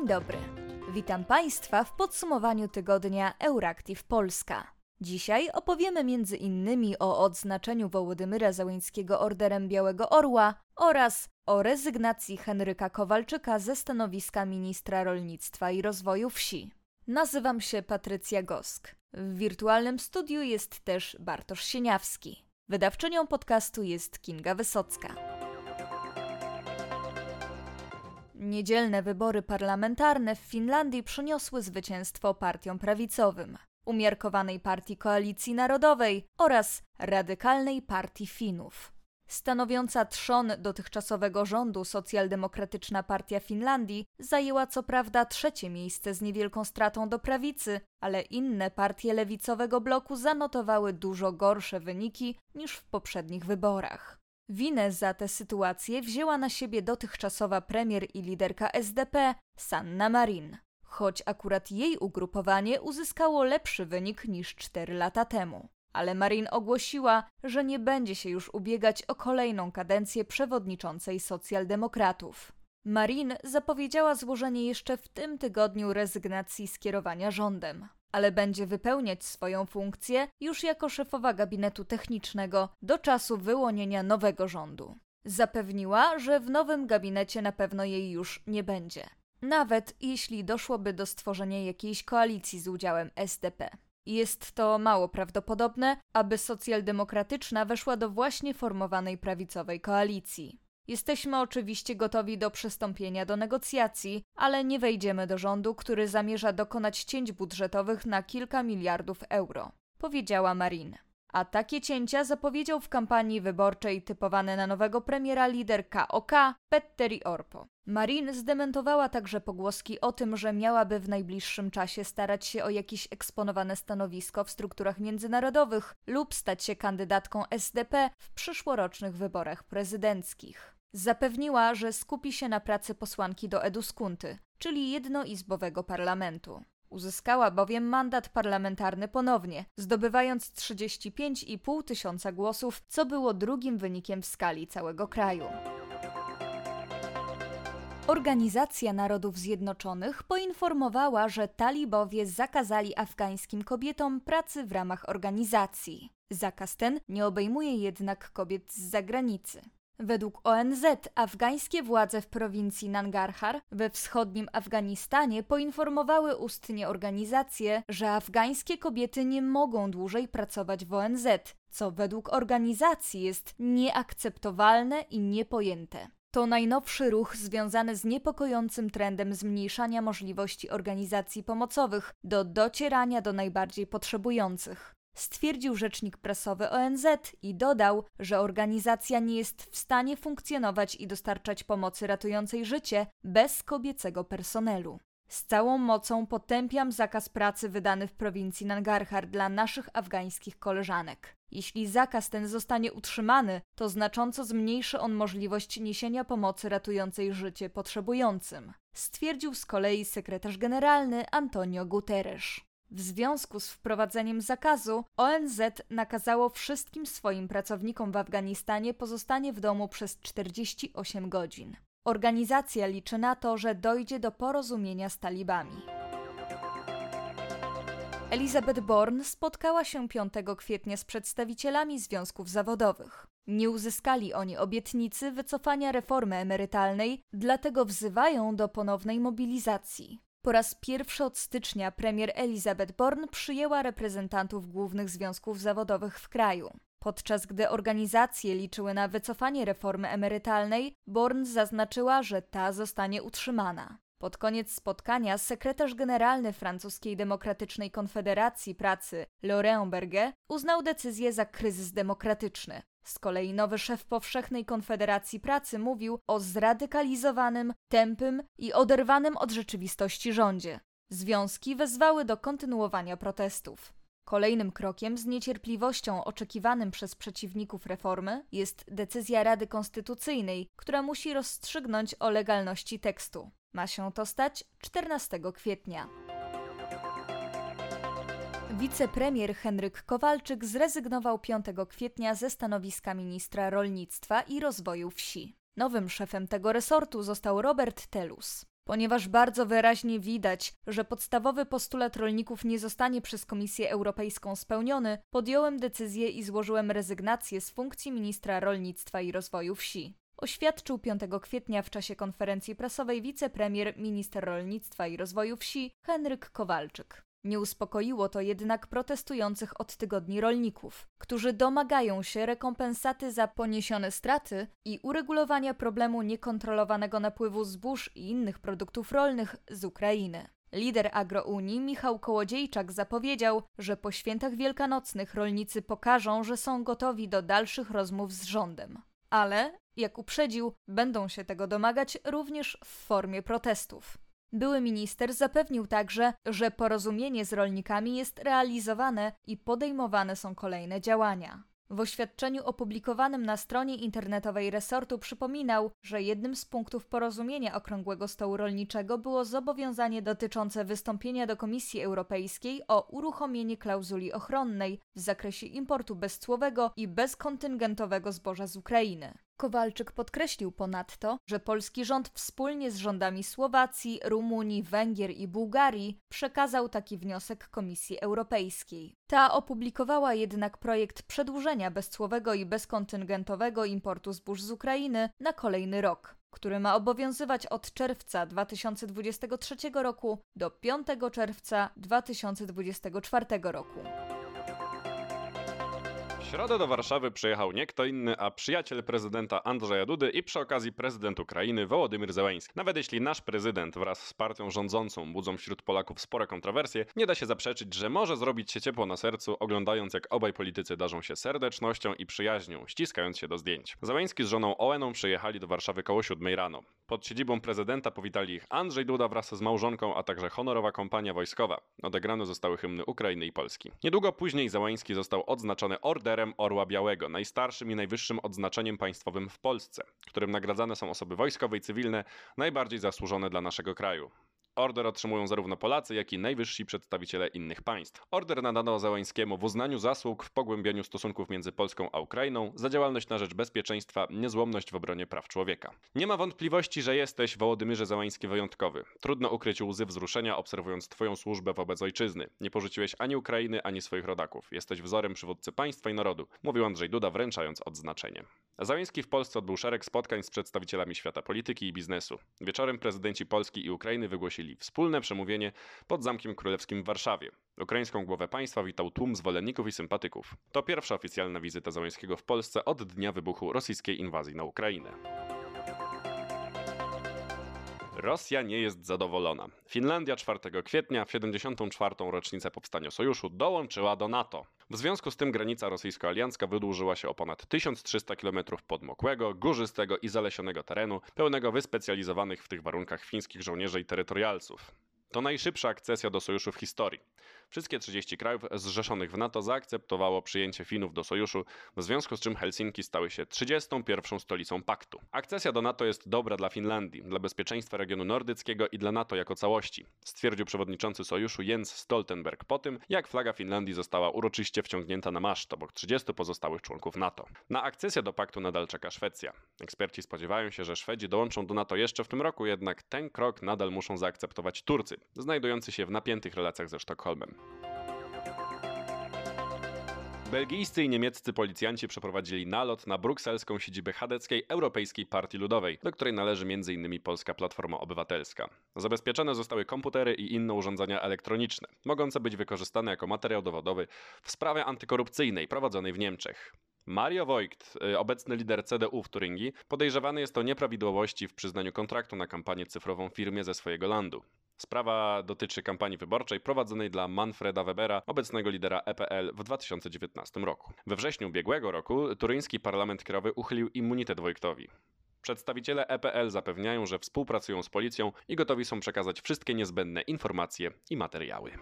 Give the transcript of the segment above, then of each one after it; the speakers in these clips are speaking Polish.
Dzień dobry. Witam Państwa w podsumowaniu tygodnia Euractiv Polska. Dzisiaj opowiemy między innymi o odznaczeniu Wołodymyra Załęckiego Orderem Białego Orła oraz o rezygnacji Henryka Kowalczyka ze stanowiska ministra rolnictwa i rozwoju wsi. Nazywam się Patrycja Gosk. W wirtualnym studiu jest też Bartosz Sieniawski. Wydawczynią podcastu jest Kinga Wysocka. Niedzielne wybory parlamentarne w Finlandii przyniosły zwycięstwo partiom prawicowym, umiarkowanej partii Koalicji Narodowej oraz radykalnej partii Finów. Stanowiąca trzon dotychczasowego rządu Socjaldemokratyczna Partia Finlandii zajęła co prawda trzecie miejsce z niewielką stratą do prawicy, ale inne partie lewicowego bloku zanotowały dużo gorsze wyniki niż w poprzednich wyborach. Winę za tę sytuację wzięła na siebie dotychczasowa premier i liderka SDP Sanna Marin, choć akurat jej ugrupowanie uzyskało lepszy wynik niż cztery lata temu. Ale Marin ogłosiła, że nie będzie się już ubiegać o kolejną kadencję przewodniczącej socjaldemokratów. Marin zapowiedziała złożenie jeszcze w tym tygodniu rezygnacji z kierowania rządem, ale będzie wypełniać swoją funkcję już jako szefowa gabinetu technicznego do czasu wyłonienia nowego rządu. Zapewniła, że w nowym gabinecie na pewno jej już nie będzie. Nawet jeśli doszłoby do stworzenia jakiejś koalicji z udziałem SDP. Jest to mało prawdopodobne, aby socjaldemokratyczna weszła do właśnie formowanej prawicowej koalicji. Jesteśmy oczywiście gotowi do przystąpienia do negocjacji, ale nie wejdziemy do rządu, który zamierza dokonać cięć budżetowych na kilka miliardów euro, powiedziała Marine. A takie cięcia zapowiedział w kampanii wyborczej typowany na nowego premiera lider KOK Petteri Orpo. Marin zdementowała także pogłoski o tym, że miałaby w najbliższym czasie starać się o jakieś eksponowane stanowisko w strukturach międzynarodowych lub stać się kandydatką SDP w przyszłorocznych wyborach prezydenckich. Zapewniła, że skupi się na pracy posłanki do Eduskunty, czyli jednoizbowego parlamentu. Uzyskała bowiem mandat parlamentarny ponownie, zdobywając 35,5 tysiąca głosów, co było drugim wynikiem w skali całego kraju. Organizacja Narodów Zjednoczonych poinformowała, że talibowie zakazali afgańskim kobietom pracy w ramach organizacji. Zakaz ten nie obejmuje jednak kobiet z zagranicy. Według ONZ afgańskie władze w prowincji Nangarhar we wschodnim Afganistanie poinformowały ustnie organizację, że afgańskie kobiety nie mogą dłużej pracować w ONZ, co według organizacji jest nieakceptowalne i niepojęte. To najnowszy ruch związany z niepokojącym trendem zmniejszania możliwości organizacji pomocowych do docierania do najbardziej potrzebujących stwierdził rzecznik prasowy ONZ i dodał, że organizacja nie jest w stanie funkcjonować i dostarczać pomocy ratującej życie bez kobiecego personelu. Z całą mocą potępiam zakaz pracy wydany w prowincji Nangarhar dla naszych afgańskich koleżanek. Jeśli zakaz ten zostanie utrzymany, to znacząco zmniejszy on możliwość niesienia pomocy ratującej życie potrzebującym, stwierdził z kolei sekretarz generalny Antonio Guterres. W związku z wprowadzeniem zakazu ONZ nakazało wszystkim swoim pracownikom w Afganistanie pozostanie w domu przez 48 godzin. Organizacja liczy na to, że dojdzie do porozumienia z talibami. Elizabeth Bourne spotkała się 5 kwietnia z przedstawicielami związków zawodowych. Nie uzyskali oni obietnicy wycofania reformy emerytalnej, dlatego wzywają do ponownej mobilizacji. Po raz pierwszy od stycznia premier Elizabeth Bourne przyjęła reprezentantów głównych związków zawodowych w kraju. Podczas gdy organizacje liczyły na wycofanie reformy emerytalnej, Bourne zaznaczyła, że ta zostanie utrzymana. Pod koniec spotkania sekretarz generalny francuskiej Demokratycznej Konfederacji Pracy Laurent Berger uznał decyzję za kryzys demokratyczny. Z kolei nowy szef Powszechnej Konfederacji Pracy mówił o zradykalizowanym, tępym i oderwanym od rzeczywistości rządzie. Związki wezwały do kontynuowania protestów. Kolejnym krokiem z niecierpliwością oczekiwanym przez przeciwników reformy jest decyzja Rady Konstytucyjnej, która musi rozstrzygnąć o legalności tekstu. Ma się to stać 14 kwietnia. Wicepremier Henryk Kowalczyk zrezygnował 5 kwietnia ze stanowiska ministra rolnictwa i rozwoju wsi. Nowym szefem tego resortu został Robert Telus. Ponieważ bardzo wyraźnie widać, że podstawowy postulat rolników nie zostanie przez Komisję Europejską spełniony, podjąłem decyzję i złożyłem rezygnację z funkcji ministra rolnictwa i rozwoju wsi. Oświadczył 5 kwietnia w czasie konferencji prasowej wicepremier, minister rolnictwa i rozwoju wsi Henryk Kowalczyk. Nie uspokoiło to jednak protestujących od tygodni rolników, którzy domagają się rekompensaty za poniesione straty i uregulowania problemu niekontrolowanego napływu zbóż i innych produktów rolnych z Ukrainy. Lider agrounii Michał Kołodziejczak zapowiedział, że po świętach wielkanocnych rolnicy pokażą, że są gotowi do dalszych rozmów z rządem. Ale, jak uprzedził, będą się tego domagać również w formie protestów. Były minister zapewnił także, że porozumienie z rolnikami jest realizowane i podejmowane są kolejne działania. W oświadczeniu opublikowanym na stronie internetowej resortu przypominał, że jednym z punktów porozumienia Okrągłego Stołu Rolniczego było zobowiązanie dotyczące wystąpienia do Komisji Europejskiej o uruchomienie klauzuli ochronnej w zakresie importu bezcłowego i bezkontyngentowego zboża z Ukrainy. Kowalczyk podkreślił ponadto, że polski rząd wspólnie z rządami Słowacji, Rumunii, Węgier i Bułgarii przekazał taki wniosek Komisji Europejskiej. Ta opublikowała jednak projekt przedłużenia bezcłowego i bezkontyngentowego importu zbóż z Ukrainy na kolejny rok który ma obowiązywać od czerwca 2023 roku do 5 czerwca 2024 roku środę do Warszawy przyjechał nie kto inny, a przyjaciel prezydenta Andrzeja Dudy i przy okazji prezydent Ukrainy Wołodymyr Zełański. Nawet jeśli nasz prezydent wraz z partią rządzącą budzą wśród Polaków spore kontrowersje, nie da się zaprzeczyć, że może zrobić się ciepło na sercu, oglądając jak obaj politycy darzą się serdecznością i przyjaźnią, ściskając się do zdjęć. Zełański z żoną Oeną przyjechali do Warszawy koło 7 rano. Pod siedzibą prezydenta powitali ich Andrzej Duda wraz z małżonką, a także honorowa kompania wojskowa. Odegrane zostały hymny Ukrainy i Polski. Niedługo później Zełański został odznaczony orderem Orła Białego, najstarszym i najwyższym odznaczeniem państwowym w Polsce, którym nagradzane są osoby wojskowe i cywilne najbardziej zasłużone dla naszego kraju. Order otrzymują zarówno Polacy, jak i najwyżsi przedstawiciele innych państw. Order nadano Załańskiemu w uznaniu zasług w pogłębianiu stosunków między Polską a Ukrainą, za działalność na rzecz bezpieczeństwa, niezłomność w obronie praw człowieka. Nie ma wątpliwości, że jesteś, Wołodymyrze Załański, wyjątkowy. Trudno ukryć łzy wzruszenia, obserwując Twoją służbę wobec ojczyzny. Nie porzuciłeś ani Ukrainy, ani swoich rodaków. Jesteś wzorem przywódcy państwa i narodu, mówił Andrzej Duda, wręczając odznaczenie. Załański w Polsce odbył szereg spotkań z przedstawicielami świata polityki i biznesu. Wieczorem prezydenci Polski i Ukrainy wygłosili wspólne przemówienie pod Zamkiem Królewskim w Warszawie. Ukraińską głowę państwa witał tłum zwolenników i sympatyków. To pierwsza oficjalna wizyta Załęskiego w Polsce od dnia wybuchu rosyjskiej inwazji na Ukrainę. Rosja nie jest zadowolona. Finlandia 4 kwietnia, w 74. rocznicę powstania sojuszu, dołączyła do NATO. W związku z tym granica rosyjsko-aliancka wydłużyła się o ponad 1300 km podmokłego, górzystego i zalesionego terenu, pełnego wyspecjalizowanych w tych warunkach fińskich żołnierzy i terytorialców. To najszybsza akcesja do sojuszu w historii. Wszystkie 30 krajów zrzeszonych w NATO zaakceptowało przyjęcie Finów do sojuszu, w związku z czym Helsinki stały się 31. stolicą paktu. Akcesja do NATO jest dobra dla Finlandii, dla bezpieczeństwa regionu nordyckiego i dla NATO jako całości, stwierdził przewodniczący sojuszu Jens Stoltenberg po tym, jak flaga Finlandii została uroczyście wciągnięta na maszt obok 30 pozostałych członków NATO. Na akcesję do paktu nadal czeka Szwecja. Eksperci spodziewają się, że Szwedzi dołączą do NATO jeszcze w tym roku, jednak ten krok nadal muszą zaakceptować Turcy, znajdujący się w napiętych relacjach ze Sztokholmem. Belgijscy i niemieccy policjanci przeprowadzili nalot na brukselską siedzibę chadeckiej Europejskiej Partii Ludowej, do której należy m.in. Polska Platforma Obywatelska. Zabezpieczone zostały komputery i inne urządzenia elektroniczne, mogące być wykorzystane jako materiał dowodowy w sprawie antykorupcyjnej prowadzonej w Niemczech. Mario Voigt, y, obecny lider CDU w Turyngii, podejrzewany jest o nieprawidłowości w przyznaniu kontraktu na kampanię cyfrową firmie ze swojego landu. Sprawa dotyczy kampanii wyborczej prowadzonej dla Manfreda Webera, obecnego lidera EPL w 2019 roku. We wrześniu ubiegłego roku turyński parlament krajowy uchylił immunitet Wojtowi. Przedstawiciele EPL zapewniają, że współpracują z policją i gotowi są przekazać wszystkie niezbędne informacje i materiały.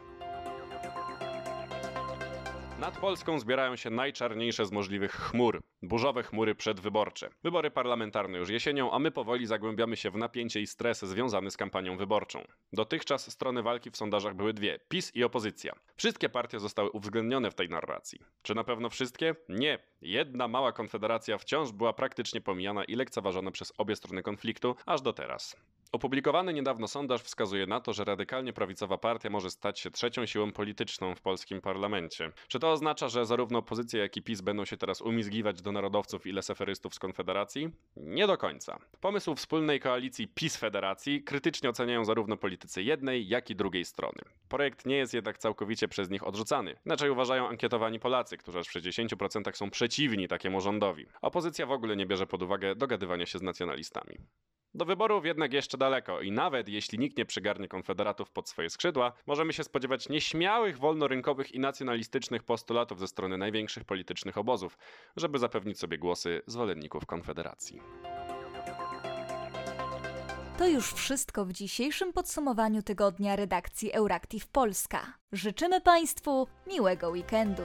Nad Polską zbierają się najczarniejsze z możliwych chmur. Burzowe chmury przedwyborcze. Wybory parlamentarne już jesienią, a my powoli zagłębiamy się w napięcie i stres związany z kampanią wyborczą. Dotychczas strony walki w sondażach były dwie: PiS i opozycja. Wszystkie partie zostały uwzględnione w tej narracji. Czy na pewno wszystkie? Nie. Jedna mała konfederacja wciąż była praktycznie pomijana i lekceważona przez obie strony konfliktu, aż do teraz. Opublikowany niedawno sondaż wskazuje na to, że radykalnie prawicowa partia może stać się trzecią siłą polityczną w polskim parlamencie. Czy to oznacza, że zarówno opozycja, jak i PiS będą się teraz umizgiwać do narodowców i leseferystów z Konfederacji? Nie do końca. Pomysł wspólnej koalicji PiS-Federacji krytycznie oceniają zarówno politycy jednej, jak i drugiej strony. Projekt nie jest jednak całkowicie przez nich odrzucany. Inaczej uważają ankietowani Polacy, którzy aż w 60% są przeciwni takiemu rządowi. Opozycja w ogóle nie bierze pod uwagę dogadywania się z nacjonalistami. Do wyborów jednak jeszcze daleko i nawet jeśli nikt nie przygarnie konfederatów pod swoje skrzydła, możemy się spodziewać nieśmiałych, wolnorynkowych i nacjonalistycznych postulatów ze strony największych politycznych obozów, żeby zapewnić sobie głosy zwolenników konfederacji. To już wszystko w dzisiejszym podsumowaniu tygodnia redakcji Euractiv Polska. Życzymy Państwu miłego weekendu.